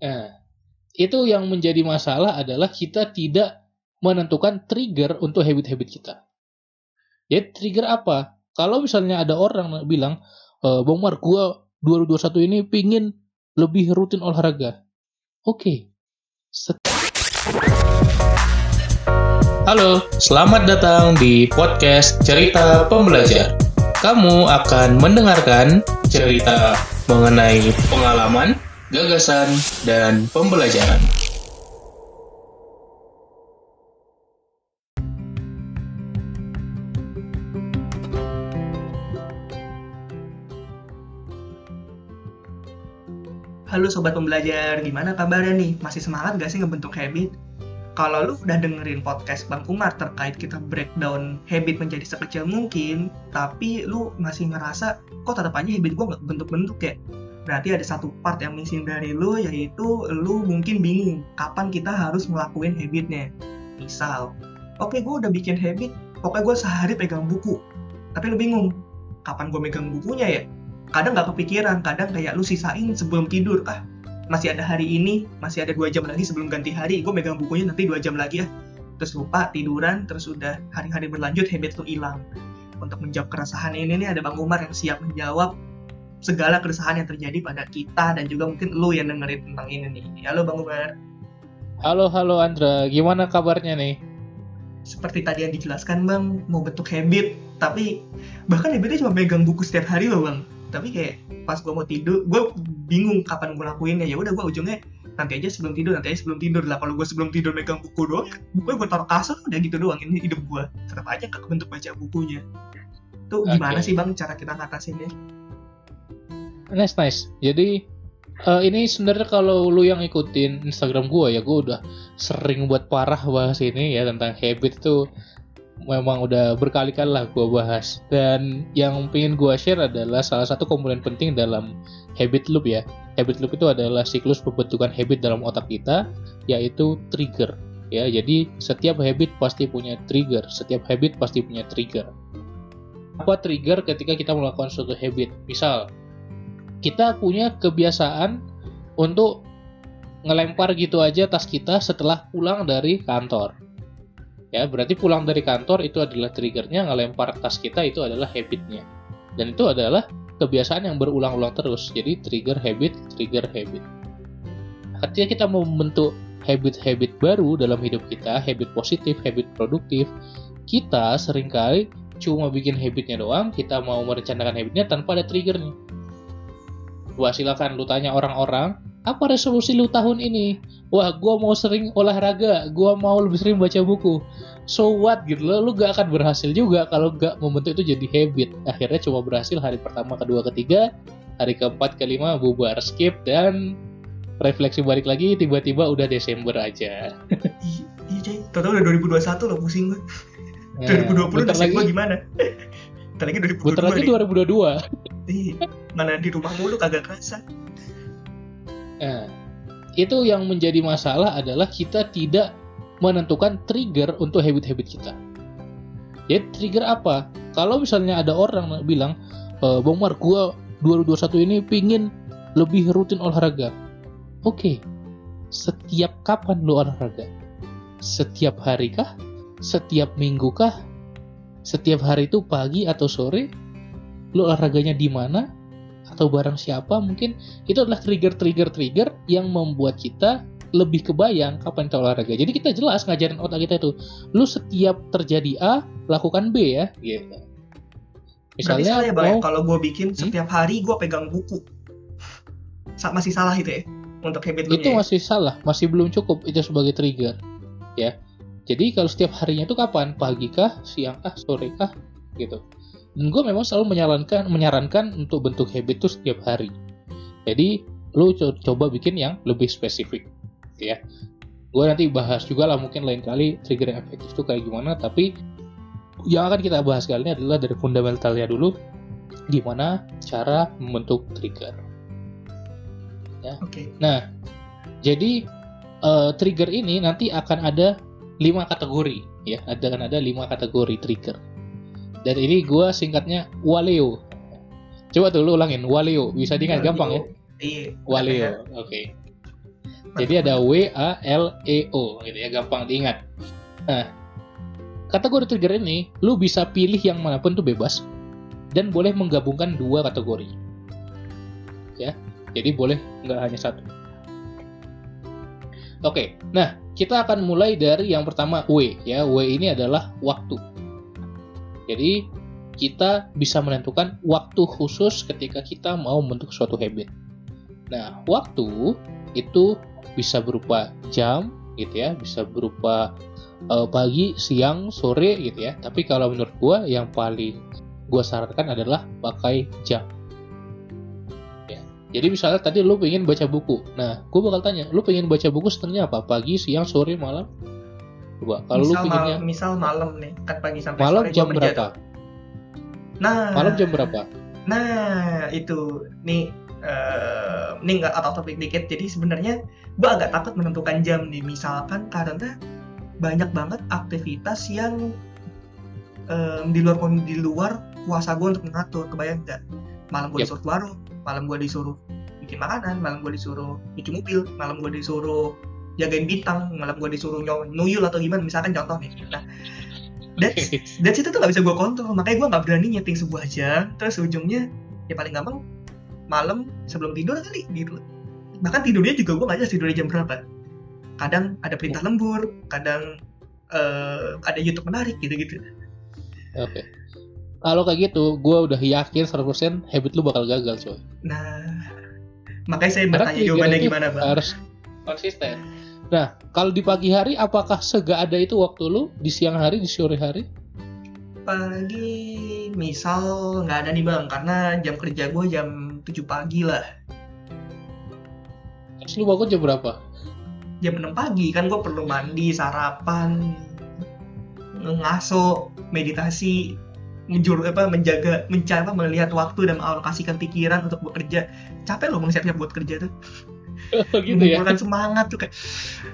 Nah, itu yang menjadi masalah adalah kita tidak menentukan trigger untuk habit-habit kita. Jadi trigger apa? Kalau misalnya ada orang bilang, e, Bang Mar, gua 2021 ini pingin lebih rutin olahraga. Oke. Okay. Halo, selamat datang di podcast Cerita Pembelajar. Kamu akan mendengarkan cerita mengenai pengalaman, gagasan, dan pembelajaran. Halo sobat pembelajar, gimana kabarnya nih? Masih semangat gak sih ngebentuk habit? Kalau lu udah dengerin podcast Bang Kumar terkait kita breakdown habit menjadi sekecil mungkin, tapi lu masih ngerasa kok tetap aja habit gue nggak bentuk-bentuk ya? Berarti ada satu part yang missing dari lu yaitu lu mungkin bingung kapan kita harus ngelakuin habitnya. Misal oke okay, gue udah bikin habit pokoknya gue sehari pegang buku. Tapi lu bingung kapan gue megang bukunya ya? Kadang nggak kepikiran kadang kayak lu sisain sebelum tidur ah masih ada hari ini masih ada dua jam lagi sebelum ganti hari gue megang bukunya nanti dua jam lagi ya terus lupa tiduran terus udah hari-hari berlanjut habit lu hilang. Untuk menjawab keresahan ini nih ada Bang Umar yang siap menjawab segala keresahan yang terjadi pada kita dan juga mungkin lu yang dengerin tentang ini nih. Halo Bang Umar. Halo, halo Andra. Gimana kabarnya nih? Seperti tadi yang dijelaskan Bang, mau bentuk habit, tapi bahkan habitnya cuma megang buku setiap hari loh Bang. Tapi kayak pas gue mau tidur, gue bingung kapan gue lakuinnya. Ya udah gue ujungnya nanti aja sebelum tidur, nanti aja sebelum tidur lah. Kalau gue sebelum tidur megang buku doang, bukunya gue taruh kasur udah gitu doang. Ini hidup gue. Tetap aja ke bentuk baca bukunya. Tuh gimana okay. sih Bang cara kita ngatasinnya? Nice nice. Jadi uh, ini sebenarnya kalau lu yang ikutin Instagram gue ya gue udah sering buat parah bahas ini ya tentang habit itu memang udah berkali-kali lah gue bahas. Dan yang pengen gue share adalah salah satu komponen penting dalam habit loop ya. Habit loop itu adalah siklus pembentukan habit dalam otak kita yaitu trigger ya. Jadi setiap habit pasti punya trigger setiap habit pasti punya trigger. Apa trigger ketika kita melakukan suatu habit? Misal kita punya kebiasaan untuk ngelempar gitu aja tas kita setelah pulang dari kantor. Ya, berarti pulang dari kantor itu adalah triggernya, ngelempar tas kita itu adalah habitnya. Dan itu adalah kebiasaan yang berulang-ulang terus. Jadi trigger habit, trigger habit. Ketika kita mau membentuk habit-habit baru dalam hidup kita, habit positif, habit produktif, kita sering kali cuma bikin habitnya doang, kita mau merencanakan habitnya tanpa ada triggernya Wah silakan lu tanya orang-orang, apa resolusi lu tahun ini? Wah, gua mau sering olahraga, gua mau lebih sering baca buku. So what gitu loh, lu gak akan berhasil juga kalau gak membentuk itu jadi habit. Akhirnya cuma berhasil hari pertama, kedua, ketiga, hari keempat, kelima bubar, skip dan refleksi balik lagi tiba-tiba udah Desember aja. Iya, coy. Total udah 2021 loh pusing gue. Nah, 2020 udah lagi gimana? Bentar lagi 2022. Bentar lagi 2022. Iya, mana di rumah mulu kagak kerasa. Nah, itu yang menjadi masalah adalah kita tidak menentukan trigger untuk habit-habit kita. Jadi trigger apa? Kalau misalnya ada orang bilang, e, Bang Mar, gua 2021 ini pingin lebih rutin olahraga. Oke, okay. setiap kapan lu olahraga? Setiap hari kah? Setiap minggu kah? Setiap hari itu pagi atau sore? lu olahraganya di mana atau barang siapa mungkin itu adalah trigger-trigger-trigger yang membuat kita lebih kebayang kapan kita olahraga. Jadi kita jelas ngajarin otak kita itu, lu setiap terjadi A lakukan B ya, gitu. Misalnya, ya, mau, kalau gue bikin hmm? setiap hari gue pegang buku, masih salah itu ya untuk habit Itu ya? masih salah, masih belum cukup itu sebagai trigger, ya. Jadi kalau setiap harinya itu kapan? Pagi kah, siang kah, sore kah, gitu. Dan gue memang selalu menyarankan menyarankan untuk bentuk habit itu setiap hari. Jadi lu co coba bikin yang lebih spesifik, ya. Gue nanti bahas juga lah mungkin lain kali trigger yang efektif itu kayak gimana. Tapi yang akan kita bahas kali ini adalah dari fundamentalnya dulu, gimana cara membentuk trigger. Ya. Oke. Okay. Nah, jadi uh, trigger ini nanti akan ada lima kategori, ya. Ada akan ada lima kategori trigger. Dan ini gue singkatnya Waleo. Coba tuh lu ulangin Waleo, bisa diingat gampang ya? Iya. Waleo, oke. Okay. Jadi ada W A L E O gitu ya, gampang diingat. Nah, kategori trigger ini lu bisa pilih yang mana pun tuh bebas dan boleh menggabungkan dua kategori. Ya, jadi boleh nggak hanya satu. Oke, nah kita akan mulai dari yang pertama W ya. W ini adalah waktu. Jadi kita bisa menentukan waktu khusus ketika kita mau membentuk suatu habit. Nah, waktu itu bisa berupa jam gitu ya bisa berupa uh, pagi siang sore gitu ya tapi kalau menurut gua yang paling gua sarankan adalah pakai jam jadi misalnya tadi lu pengen baca buku. Nah gua bakal tanya lu pengen baca buku setengahnya apa? Pagi siang sore malam? Coba kalau lu pengennya mal, misal malam nih kan pagi sampai malam sore jam berapa? nah. Malam jam berapa? Nah itu. Nih uh, ini nggak atau topik dikit. Jadi sebenarnya gue agak takut menentukan jam nih. Misalkan karena banyak banget aktivitas yang um, di luar di luar kuasa gue untuk mengatur kebayang nggak? Malam gue yep. disuruh warung malam gue disuruh bikin makanan malam gue disuruh nyuci mobil malam gue disuruh jagain bintang malam gue disuruh nuyul atau gimana misalkan contoh nih nah that's that's itu tuh gak bisa gue kontrol. Makanya gue nggak berani nyeting sebuah jam terus ujungnya ya paling gampang malam sebelum tidur kali gitu. Bahkan tidurnya juga gue nggak jelas tidurnya jam berapa. Kadang ada perintah lembur kadang uh, ada YouTube menarik gitu-gitu. Oke. okay. Kalau kayak gitu gue udah yakin 100% habit lu bakal gagal coy. Nah makanya saya bertanya jawabannya gimana bang? harus konsisten. Nah kalau di pagi hari apakah sega ada itu waktu lu di siang hari di sore hari? Pagi misal nggak ada nih bang karena jam kerja gue jam 7 pagi lah. Terus lu bangun jam berapa? Jam 6 pagi kan gue perlu mandi sarapan ngaso meditasi ngejur apa menjaga mencoba melihat waktu dan mengalokasikan pikiran untuk bekerja capek loh siap-siap buat kerja tuh oh, gitu ya semangat tuh kayak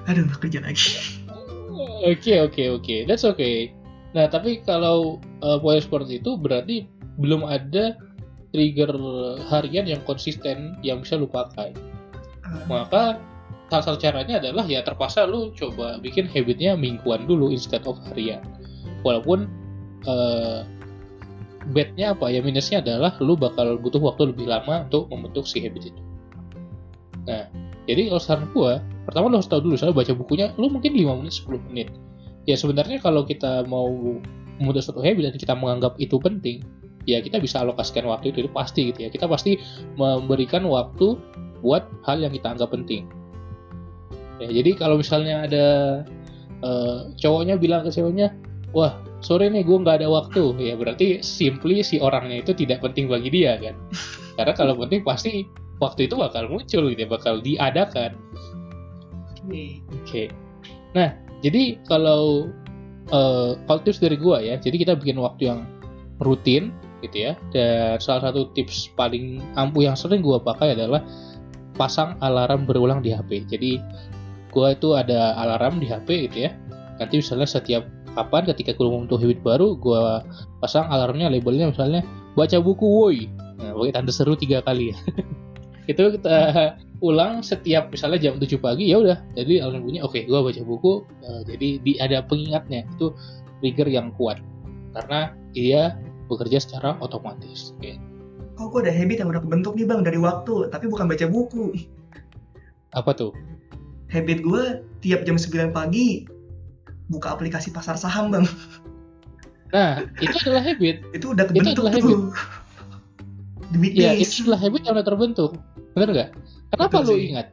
aduh kerja lagi oke okay, oke okay, oke okay. that's okay nah tapi kalau uh, poin seperti itu berarti belum ada trigger harian yang konsisten yang bisa lu pakai. Uh. Maka salah satu caranya adalah ya terpaksa lu coba bikin habitnya mingguan dulu instead of harian. Walaupun uh, bednya apa ya minusnya adalah lu bakal butuh waktu lebih lama untuk membentuk si habit itu. Nah, jadi kalau saran gua, pertama lu harus tahu dulu soalnya baca bukunya lu mungkin 5 menit 10 menit. Ya sebenarnya kalau kita mau membentuk suatu habit dan kita menganggap itu penting, ya kita bisa alokasikan waktu itu, itu pasti gitu ya kita pasti memberikan waktu buat hal yang kita anggap penting ya jadi kalau misalnya ada uh, cowoknya bilang ke ceweknya wah sore nih gue nggak ada waktu ya berarti simply si orangnya itu tidak penting bagi dia kan karena kalau penting pasti waktu itu bakal muncul gitu ya bakal diadakan oke okay. nah jadi kalau uh, kalau tips dari gue ya jadi kita bikin waktu yang rutin gitu ya. Dan salah satu tips paling ampuh yang sering gue pakai adalah pasang alarm berulang di HP. Jadi gue itu ada alarm di HP gitu ya. Nanti misalnya setiap kapan ketika gue untuk habit baru, gue pasang alarmnya labelnya misalnya baca buku woi. Nah, pakai tanda seru tiga kali ya. itu kita ulang setiap misalnya jam 7 pagi ya udah jadi alarm bunyi oke okay, gue baca buku uh, jadi di, ada pengingatnya itu trigger yang kuat karena dia bekerja secara otomatis. Okay. Oh, gue ada habit yang udah kebentuk nih bang dari waktu, tapi bukan baca buku. Apa tuh? Habit gue tiap jam 9 pagi buka aplikasi pasar saham bang. Nah, itu adalah habit. itu udah kebentuk itu adalah tuh. Habit. Iya, itu adalah habit yang udah terbentuk. Bener nggak? Kenapa Betul lu sih. ingat?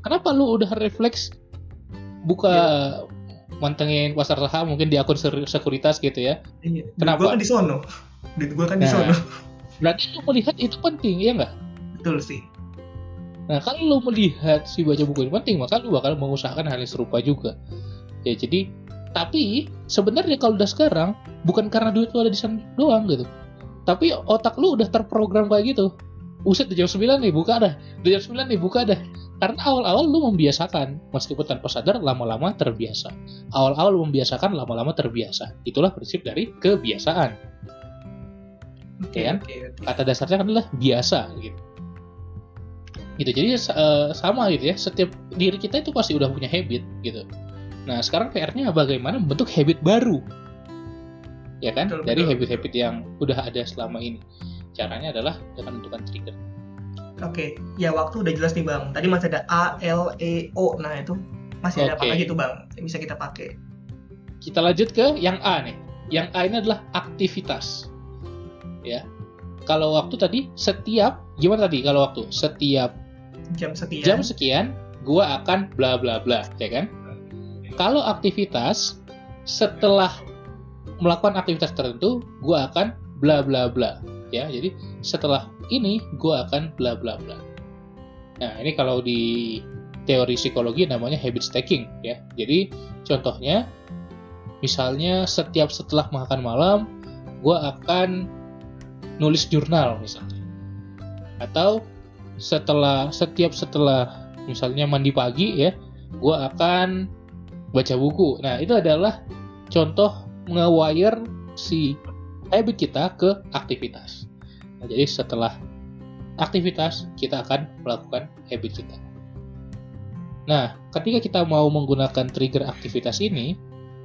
Kenapa lu udah refleks buka ya mantengin pasar saham mungkin di akun sekuritas gitu ya. Iya. Kenapa? Gue kan di sono. Duit gue kan nah, di sono. Berarti lu melihat itu penting, ya nggak? Betul sih. Nah, kalau lu melihat si baca buku ini penting, maka lu bakal mengusahakan hal yang serupa juga. Ya, jadi tapi sebenarnya kalau udah sekarang bukan karena duit lu ada di sana doang gitu. Tapi otak lu udah terprogram kayak gitu. Uset jam 9 nih buka dah. Jam 9 nih buka dah. Karena awal-awal lu membiasakan, meskipun tanpa sadar lama-lama terbiasa. Awal-awal lu membiasakan, lama-lama terbiasa. Itulah prinsip dari kebiasaan. Oke okay, kan? Okay, okay. Kata dasarnya adalah biasa gitu. gitu jadi uh, sama gitu ya setiap diri kita itu pasti udah punya habit gitu nah sekarang PR-nya bagaimana membentuk habit baru ya kan betul, dari habit-habit yang udah ada selama ini caranya adalah dengan menentukan trigger Oke, ya waktu udah jelas nih bang. Tadi masih ada A, L, E, O. Nah itu masih ada okay. apa lagi tuh bang? Yang bisa kita pakai. Kita lanjut ke yang A nih. Yang A ini adalah aktivitas. Ya. Kalau waktu tadi setiap gimana tadi kalau waktu setiap jam sekian jam sekian gua akan bla bla bla, ya kan? Kalau aktivitas setelah melakukan aktivitas tertentu, gua akan bla bla bla. Ya jadi setelah ini gue akan bla bla bla. Nah ini kalau di teori psikologi namanya habit stacking ya. Jadi contohnya misalnya setiap setelah makan malam gue akan nulis jurnal misalnya. Atau setelah setiap setelah misalnya mandi pagi ya gue akan baca buku nah itu adalah contoh nge-wire si habit kita ke aktivitas. Nah, jadi setelah aktivitas, kita akan melakukan habit kita. Nah, ketika kita mau menggunakan trigger aktivitas ini,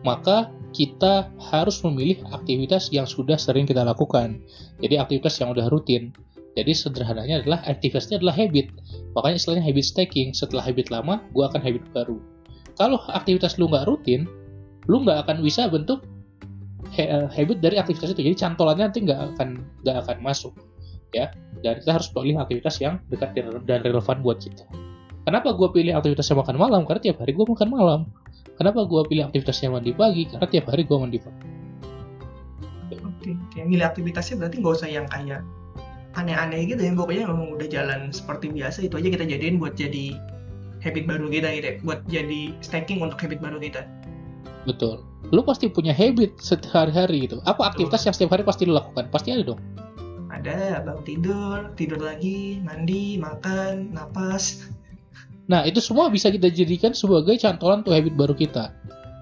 maka kita harus memilih aktivitas yang sudah sering kita lakukan. Jadi aktivitas yang udah rutin. Jadi sederhananya adalah aktivitasnya adalah habit. Makanya istilahnya habit stacking. Setelah habit lama, gue akan habit baru. Kalau aktivitas lu nggak rutin, lu nggak akan bisa bentuk Eh, habit dari aktivitas itu. Jadi cantolannya nanti nggak akan nggak akan masuk ya. Dan kita harus pilih aktivitas yang dekat dan relevan buat kita. Kenapa gue pilih aktivitas yang makan malam? Karena tiap hari gue makan malam. Kenapa gue pilih aktivitas yang mandi pagi? Karena tiap hari gue mandi pagi. Oke oke. Milih aktivitasnya berarti nggak usah yang kayak aneh-aneh gitu ya. Pokoknya udah jalan seperti biasa itu aja kita jadiin buat jadi habit baru kita gitu ya. buat jadi stacking untuk habit baru kita. Betul. Lu pasti punya habit sehari-hari gitu. Apa aktivitas yang setiap hari pasti lu lakukan? Pasti ada dong. Ada bang tidur tidur lagi mandi makan napas. Nah itu semua bisa kita jadikan sebagai cantolan tuh habit baru kita.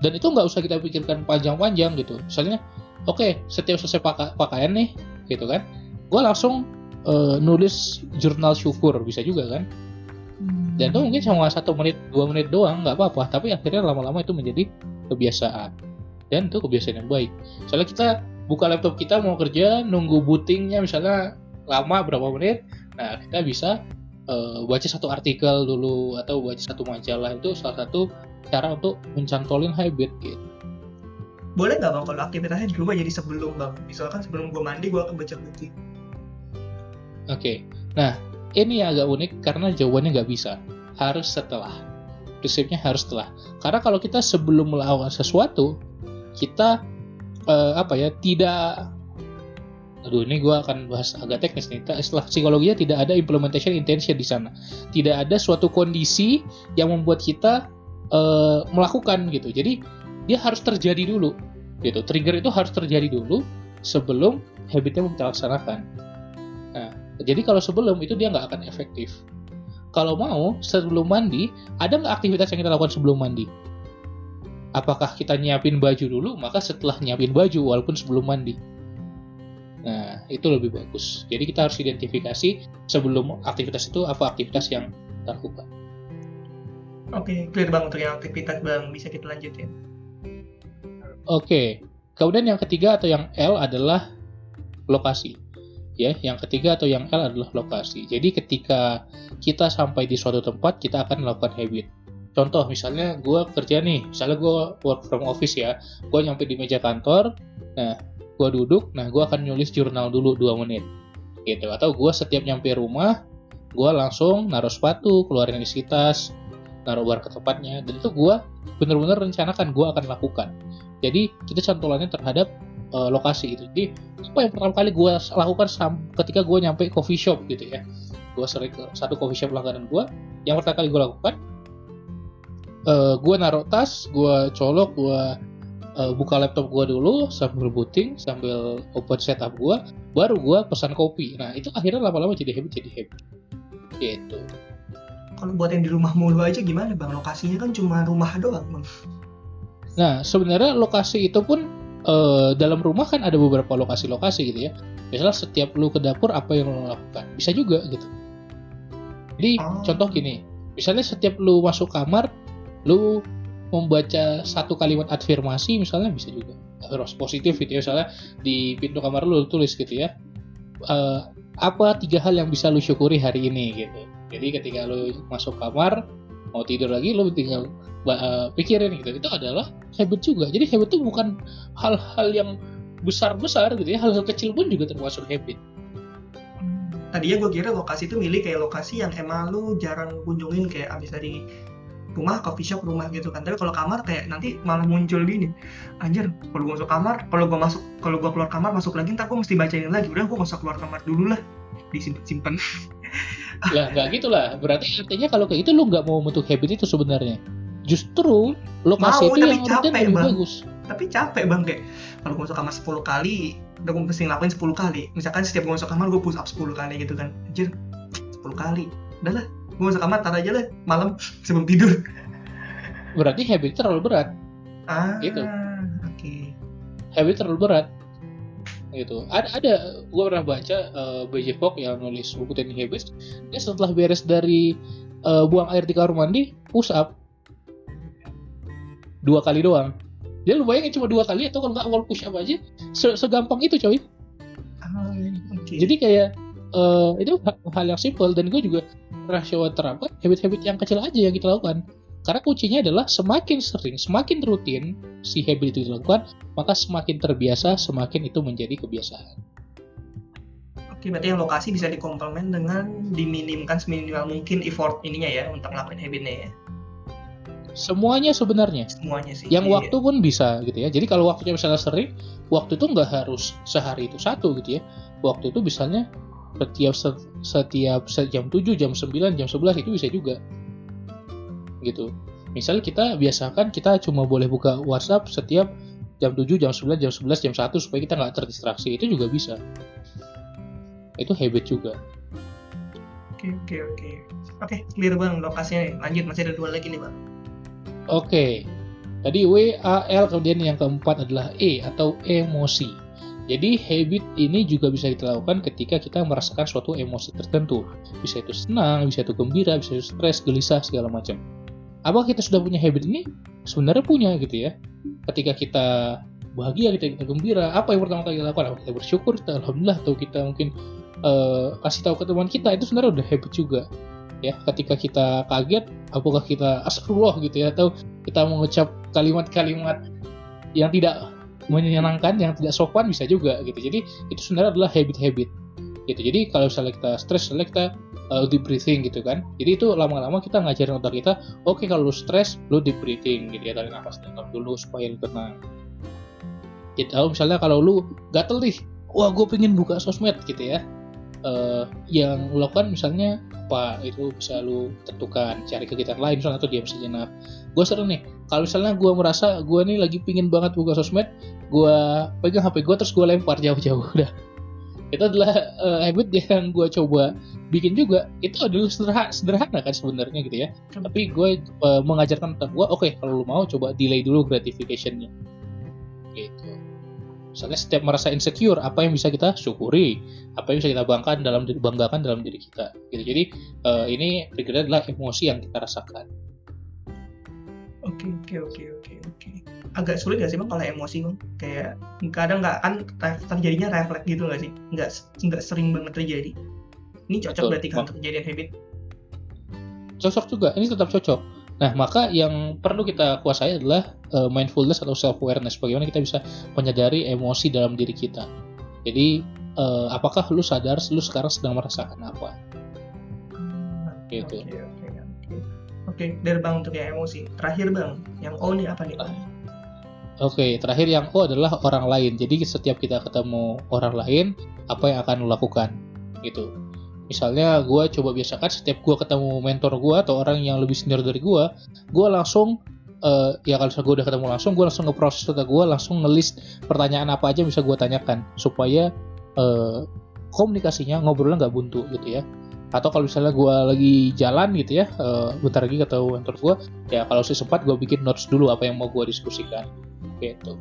Dan itu nggak usah kita pikirkan panjang-panjang gitu. Misalnya oke okay, setiap selesai paka pakaian nih gitu kan gue langsung uh, nulis jurnal syukur. Bisa juga kan dan itu mungkin cuma satu menit dua menit doang nggak apa-apa tapi akhirnya lama-lama itu menjadi kebiasaan dan itu kebiasaan yang baik. Soalnya kita buka laptop kita mau kerja nunggu bootingnya misalnya lama berapa menit, nah kita bisa uh, baca satu artikel dulu atau baca satu majalah itu salah satu cara untuk mencantolin habit gitu. Boleh nggak bang kalau aktivitasnya dirubah jadi sebelum bang? Misalkan sebelum gue mandi gue akan baca buku. Oke, okay. nah ini agak unik karena jawabannya nggak bisa, harus setelah. Prinsipnya harus setelah. Karena kalau kita sebelum melakukan sesuatu, kita uh, apa ya tidak aduh ini gue akan bahas agak teknis nih. Istilah psikologinya tidak ada implementation intention di sana. Tidak ada suatu kondisi yang membuat kita uh, melakukan gitu. Jadi dia harus terjadi dulu gitu. Trigger itu harus terjadi dulu sebelum habitnya kita laksanakan jadi kalau sebelum itu dia nggak akan efektif. Kalau mau sebelum mandi ada nggak aktivitas yang kita lakukan sebelum mandi? Apakah kita nyiapin baju dulu maka setelah nyiapin baju walaupun sebelum mandi. Nah itu lebih bagus. Jadi kita harus identifikasi sebelum aktivitas itu apa aktivitas yang kita lakukan. Oke clear bang untuk yang aktivitas bang. Bisa kita lanjutin. Oke. Kemudian yang ketiga atau yang L adalah lokasi ya yang ketiga atau yang L adalah lokasi. Jadi ketika kita sampai di suatu tempat kita akan melakukan habit. Contoh misalnya gue kerja nih misalnya gue work from office ya gue nyampe di meja kantor nah gue duduk nah gue akan nulis jurnal dulu 2 menit gitu. Atau gue setiap nyampe rumah gue langsung naruh sepatu keluarin isi tas naruh barang ke tempatnya. Dan itu gue bener-bener rencanakan gue akan lakukan. Jadi kita cantolannya terhadap uh, lokasi itu. Jadi apa yang pertama kali gue lakukan ketika gue nyampe coffee shop gitu ya. Gue sering ke satu coffee shop langganan gue yang pertama kali gue lakukan uh, eh, gue naruh tas gue colok gue uh, buka laptop gue dulu sambil booting sambil open setup gue baru gue pesan kopi. Nah itu akhirnya lama-lama jadi habit jadi habit. Gitu. Kalau buat yang di rumah mulu aja gimana bang? Lokasinya kan cuma rumah doang bang. Nah sebenarnya lokasi itu pun uh, dalam rumah kan ada beberapa lokasi-lokasi gitu ya. Misalnya setiap lu ke dapur apa yang lu lakukan? Bisa juga gitu. Jadi Oh. contoh gini, misalnya setiap lu masuk kamar, lu membaca satu kalimat afirmasi misalnya bisa juga. Harus positif gitu ya misalnya di pintu kamar lu, lu tulis gitu ya. Eh, apa tiga hal yang bisa lu syukuri hari ini gitu. Jadi ketika lu masuk kamar mau tidur lagi lu tinggal eh, pikirin gitu itu adalah habit juga jadi habit itu bukan hal-hal yang besar-besar gitu ya hal-hal kecil pun juga termasuk habit Tadinya gue kira lokasi itu milih kayak lokasi yang emang lu jarang kunjungin kayak abis dari rumah, coffee shop, rumah gitu kan. Tapi kalau kamar kayak nanti malah muncul gini. Anjir, kalau gue masuk kamar, kalau gue masuk, kalau gue keluar kamar masuk lagi, ntar gue mesti bacain lagi. Udah gue gak usah keluar kamar dulu lah. Disimpan-simpan. lah nggak gitu lah berarti artinya kalau kayak gitu lu nggak mau bentuk habit itu sebenarnya justru lokasi Mau, itu yang capek, lebih Bang. bagus Tapi capek bang kayak kalau gue masuk kamar 10 kali, udah gue mesti ngelakuin 10 kali. Misalkan setiap gue masuk kamar gue push up 10 kali gitu kan. Anjir, 10 kali. Udah lah, gue masuk kamar tar aja lah malam sebelum tidur. berarti habit terlalu berat Ah, Gitu. Oke. habit terlalu berat gitu ada ada gue pernah baca uh, BJ Fogg yang nulis buku Tiny Habits dia setelah beres dari uh, buang air di kamar mandi push up dua kali doang. Dia lu bayangin cuma dua kali atau kalau nggak awal push up aja se- segampang itu coy. Ah, Oke. jadi kayak eh, itu ha- hal yang simple. Dan gue juga pernah coba terapkan habit-habit yang kecil aja yang kita lakukan. Karena kuncinya adalah semakin sering semakin rutin si habit itu dilakukan maka semakin terbiasa semakin itu menjadi kebiasaan. Oke, berarti yang lokasi bisa dikomplement dengan diminimkan seminimal mungkin effort ininya ya untuk ngelakuin habitnya ya. Semuanya sebenarnya Semuanya sih. yang Iya. waktu pun bisa gitu ya jadi kalau waktunya misalnya sering waktu itu nggak harus sehari itu satu gitu ya waktu itu misalnya setiap setiap jam 7 jam 9 jam 11 itu bisa juga gitu misalnya kita biasakan kita cuma boleh buka WhatsApp setiap jam 7 jam 9 jam 11 jam 1 supaya kita nggak terdistraksi itu juga bisa itu habit juga Oke, oke, oke. Oke, clear bang lokasinya. Lanjut, masih ada dua lagi nih bang. Oke, tadi W, A, L, kemudian yang keempat adalah E atau emosi. Jadi habit ini juga bisa kita ketika kita merasakan suatu emosi tertentu. Bisa itu senang, bisa itu gembira, bisa itu stres, gelisah, segala macam. Apakah kita sudah punya habit ini? Sebenarnya punya gitu ya. Ketika kita bahagia, kita, kita gembira, apa yang pertama kali kita lakukan? Apa kita bersyukur, kita alhamdulillah, atau kita mungkin eh, kasih tahu ke teman kita, itu sebenarnya udah habit juga. Ya, ketika kita kaget, apakah kita astagfirullah gitu ya, atau kita mengucap kalimat-kalimat yang tidak menyenangkan, yang tidak sopan bisa juga gitu. Jadi itu sebenarnya adalah habit-habit gitu. Jadi kalau misalnya kita stres, misalnya kita uh, deep breathing gitu kan. Jadi itu lama-lama kita ngajarin otak kita, oke kalau lu stres, lu deep breathing gitu ya, tarik nafas dalam dulu supaya lu tenang. Gitu. Misalnya kalau lu gatel nih, wah gue pengen buka sosmed gitu ya. Eh, yang lu lakukan misalnya apa itu bisa lu tentukan cari kegiatan lain misalnya atau diam sejenak gue sering nih. Kalau misalnya gue merasa gue nih lagi pingin banget buka sosmed gue pegang hp gue terus gue lempar jauh-jauh udah. Itu adalah eh, habit yang gue coba bikin juga. Itu adalah sederhana, sederhana kan sebenarnya gitu ya. Tapi gue eh, mengajarkan otak gue oke kalau lu mau coba delay dulu gratificationnya misalnya setiap merasa insecure apa yang bisa kita syukuri apa yang bisa kita banggakan dalam diri banggakan dalam diri kita gitu jadi eh, ini triggernya adalah emosi yang kita rasakan Oke, oke, oke, oke, oke. Agak sulit gak sih bang kalau emosi bang? Kayak kadang nggak kan ter- terjadinya refleks gitu gak sih? Nggak nggak sering banget terjadi. Ini cocok Betul, berarti kan kejadian habit. cocok juga ini tetap cocok nah maka yang perlu kita kuasai adalah eh, mindfulness atau self awareness bagaimana kita bisa menyadari emosi dalam diri kita jadi eh, apakah lu sadar lu sekarang sedang merasakan apa Gitu. Oke, oke, oke. Oke, dari bang untuk yang emosi. Terakhir bang, yang O nih apa nih bang? Oke, terakhir yang O adalah orang lain. Jadi setiap kita ketemu orang lain, apa yang akan lo lakukan? Gitu. Misalnya gue coba biasakan setiap gue ketemu mentor gue atau orang yang lebih senior dari gue, gue langsung eh, ya kalau gue udah ketemu langsung, gue langsung ngeproses data gue, langsung ngelist pertanyaan apa aja bisa gue tanyakan supaya eh, komunikasinya ngobrolnya nggak buntu gitu ya. Atau kalau misalnya gue lagi jalan gitu ya, eh, bentar lagi ketemu mentor gue, ya kalau sih sempat gue bikin notes dulu apa yang mau gue diskusikan gitu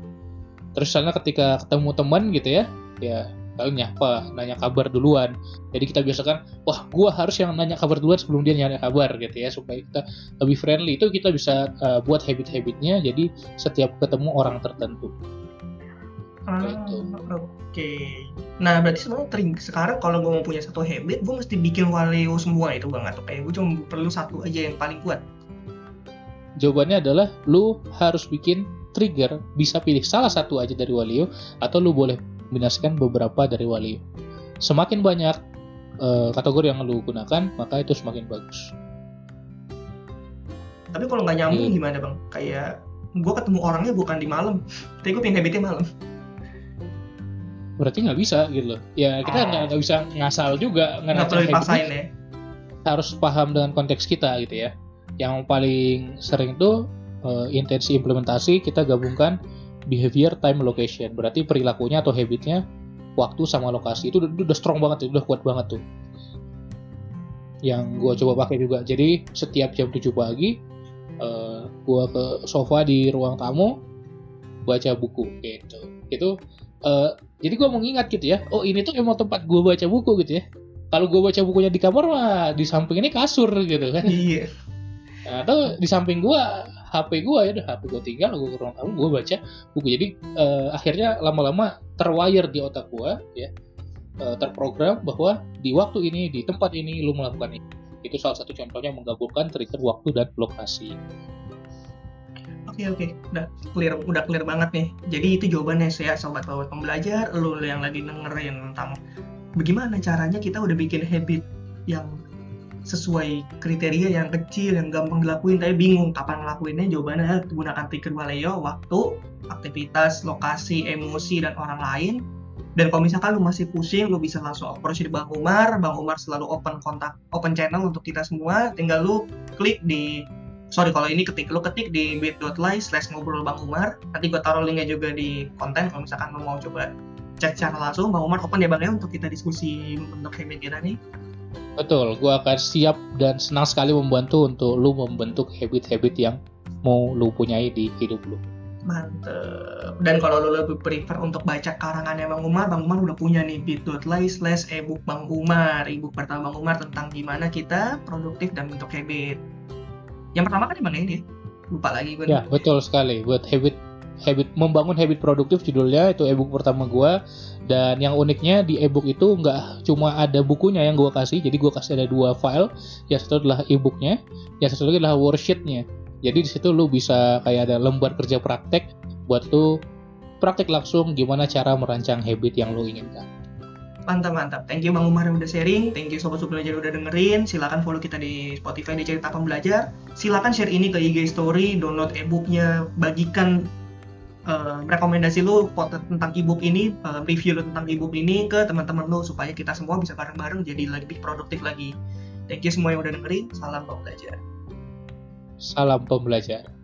terus misalnya ketika ketemu teman gitu ya ya kalian nyapa nanya kabar duluan jadi kita biasakan wah gua harus yang nanya kabar duluan sebelum dia nanya kabar gitu ya supaya kita lebih friendly itu kita bisa uh, buat habit-habitnya jadi setiap ketemu orang tertentu ah, gitu. oke okay. nah berarti sebenarnya sekarang kalau gue mau punya satu habit gue mesti bikin waleo semua itu bang atau kayak gue cuma perlu satu aja yang paling kuat jawabannya adalah lu harus bikin trigger bisa pilih salah satu aja dari Walio atau lu boleh kombinasikan beberapa dari Walio. Semakin banyak uh, kategori yang lu gunakan, maka itu semakin bagus. Tapi kalau nggak nyambung hmm. gimana bang? Kayak gue ketemu orangnya bukan di malam, tapi gue pengen habitnya malam. Berarti nggak bisa gitu loh. Ya kita nggak oh. bisa ngasal juga nggak perlu dipaksain ya. Harus paham dengan konteks kita gitu ya. Yang paling sering tuh uh, intensi implementasi kita gabungkan behavior, time, location. Berarti perilakunya atau habitnya waktu sama lokasi itu udah, udah strong banget, itu udah kuat banget tuh. Yang gue coba pakai juga. Jadi setiap jam 7 pagi uh, eh, gue ke sofa di ruang tamu baca buku gitu. Itu uh, jadi gue mau ngingat gitu ya. Oh ini tuh emang tempat gue baca buku gitu ya. Kalau gue baca bukunya di kamar mah di samping ini kasur gitu kan. Iya. Atau di samping gue HP gue ya HP gue tinggal gue kurang tahu gue baca buku. Jadi uh, akhirnya lama-lama terwire di otak gue ya uh, terprogram bahwa di waktu ini di tempat ini lu melakukan ini. Itu salah satu contohnya menggabungkan trigger waktu dan lokasi Oke oke, udah clear, udah clear banget nih. Jadi itu jawabannya saya sobat sobat pembelajar, lu yang lagi dengerin tentang bagaimana caranya kita udah bikin habit yang sesuai kriteria yang kecil yang gampang dilakuin. Tapi bingung kapan ngelakuinnya jawabannya gunakan trigger Waleo waktu aktivitas lokasi emosi dan orang lain. Dan kalau misalkan lu masih pusing lu bisa langsung approach di Bang Umar. Bang Umar selalu open kontak open channel untuk kita semua. Tinggal lu klik di sorry kalau ini ketik lu ketik di bit.ly slash ngobrol Bang Umar. Nanti gue taruh linknya juga di konten kalau misalkan lu mau coba cek secara langsung Bang Umar open ya Bang ya untuk kita diskusi untuk kita nih Betul, gue akan siap dan senang sekali membantu untuk lu membentuk habit-habit yang mau lu punyai di hidup lu. Mantep. Dan kalau lu lebih prefer untuk baca karangannya Bang Umar, Bang Umar udah punya nih bit.ly slash ebook Bang Umar. Ebook pertama Bang Umar tentang gimana kita produktif dan bentuk habit. Yang pertama kan gimana ini? Lupa lagi gue. Ya, betul sekali. Buat habit habit membangun habit produktif judulnya itu ebook pertama gue dan yang uniknya di ebook itu nggak cuma ada bukunya yang gue kasih jadi gue kasih ada dua file. Yang satu adalah ebooknya yang satu lagi adalah worksheetnya. Jadi di situ lu bisa kayak ada lembar kerja praktek buat lu praktek langsung gimana cara merancang habit yang lu inginkan. Mantap mantap. Thank you bang Umar yang udah sharing. Thank you sobat belajar udah dengerin. Silakan follow kita di Spotify di cerita pembelajar. Silakan share ini ke IG story download ebooknya bagikan uh, rekomendasi lu tentang ebook ini, uh, review lu tentang ebook ini ke teman-teman lu supaya kita semua bisa bareng-bareng jadi lebih produktif lagi. Thank you semua yang udah dengerin. Salam pembelajar. Salam pembelajar.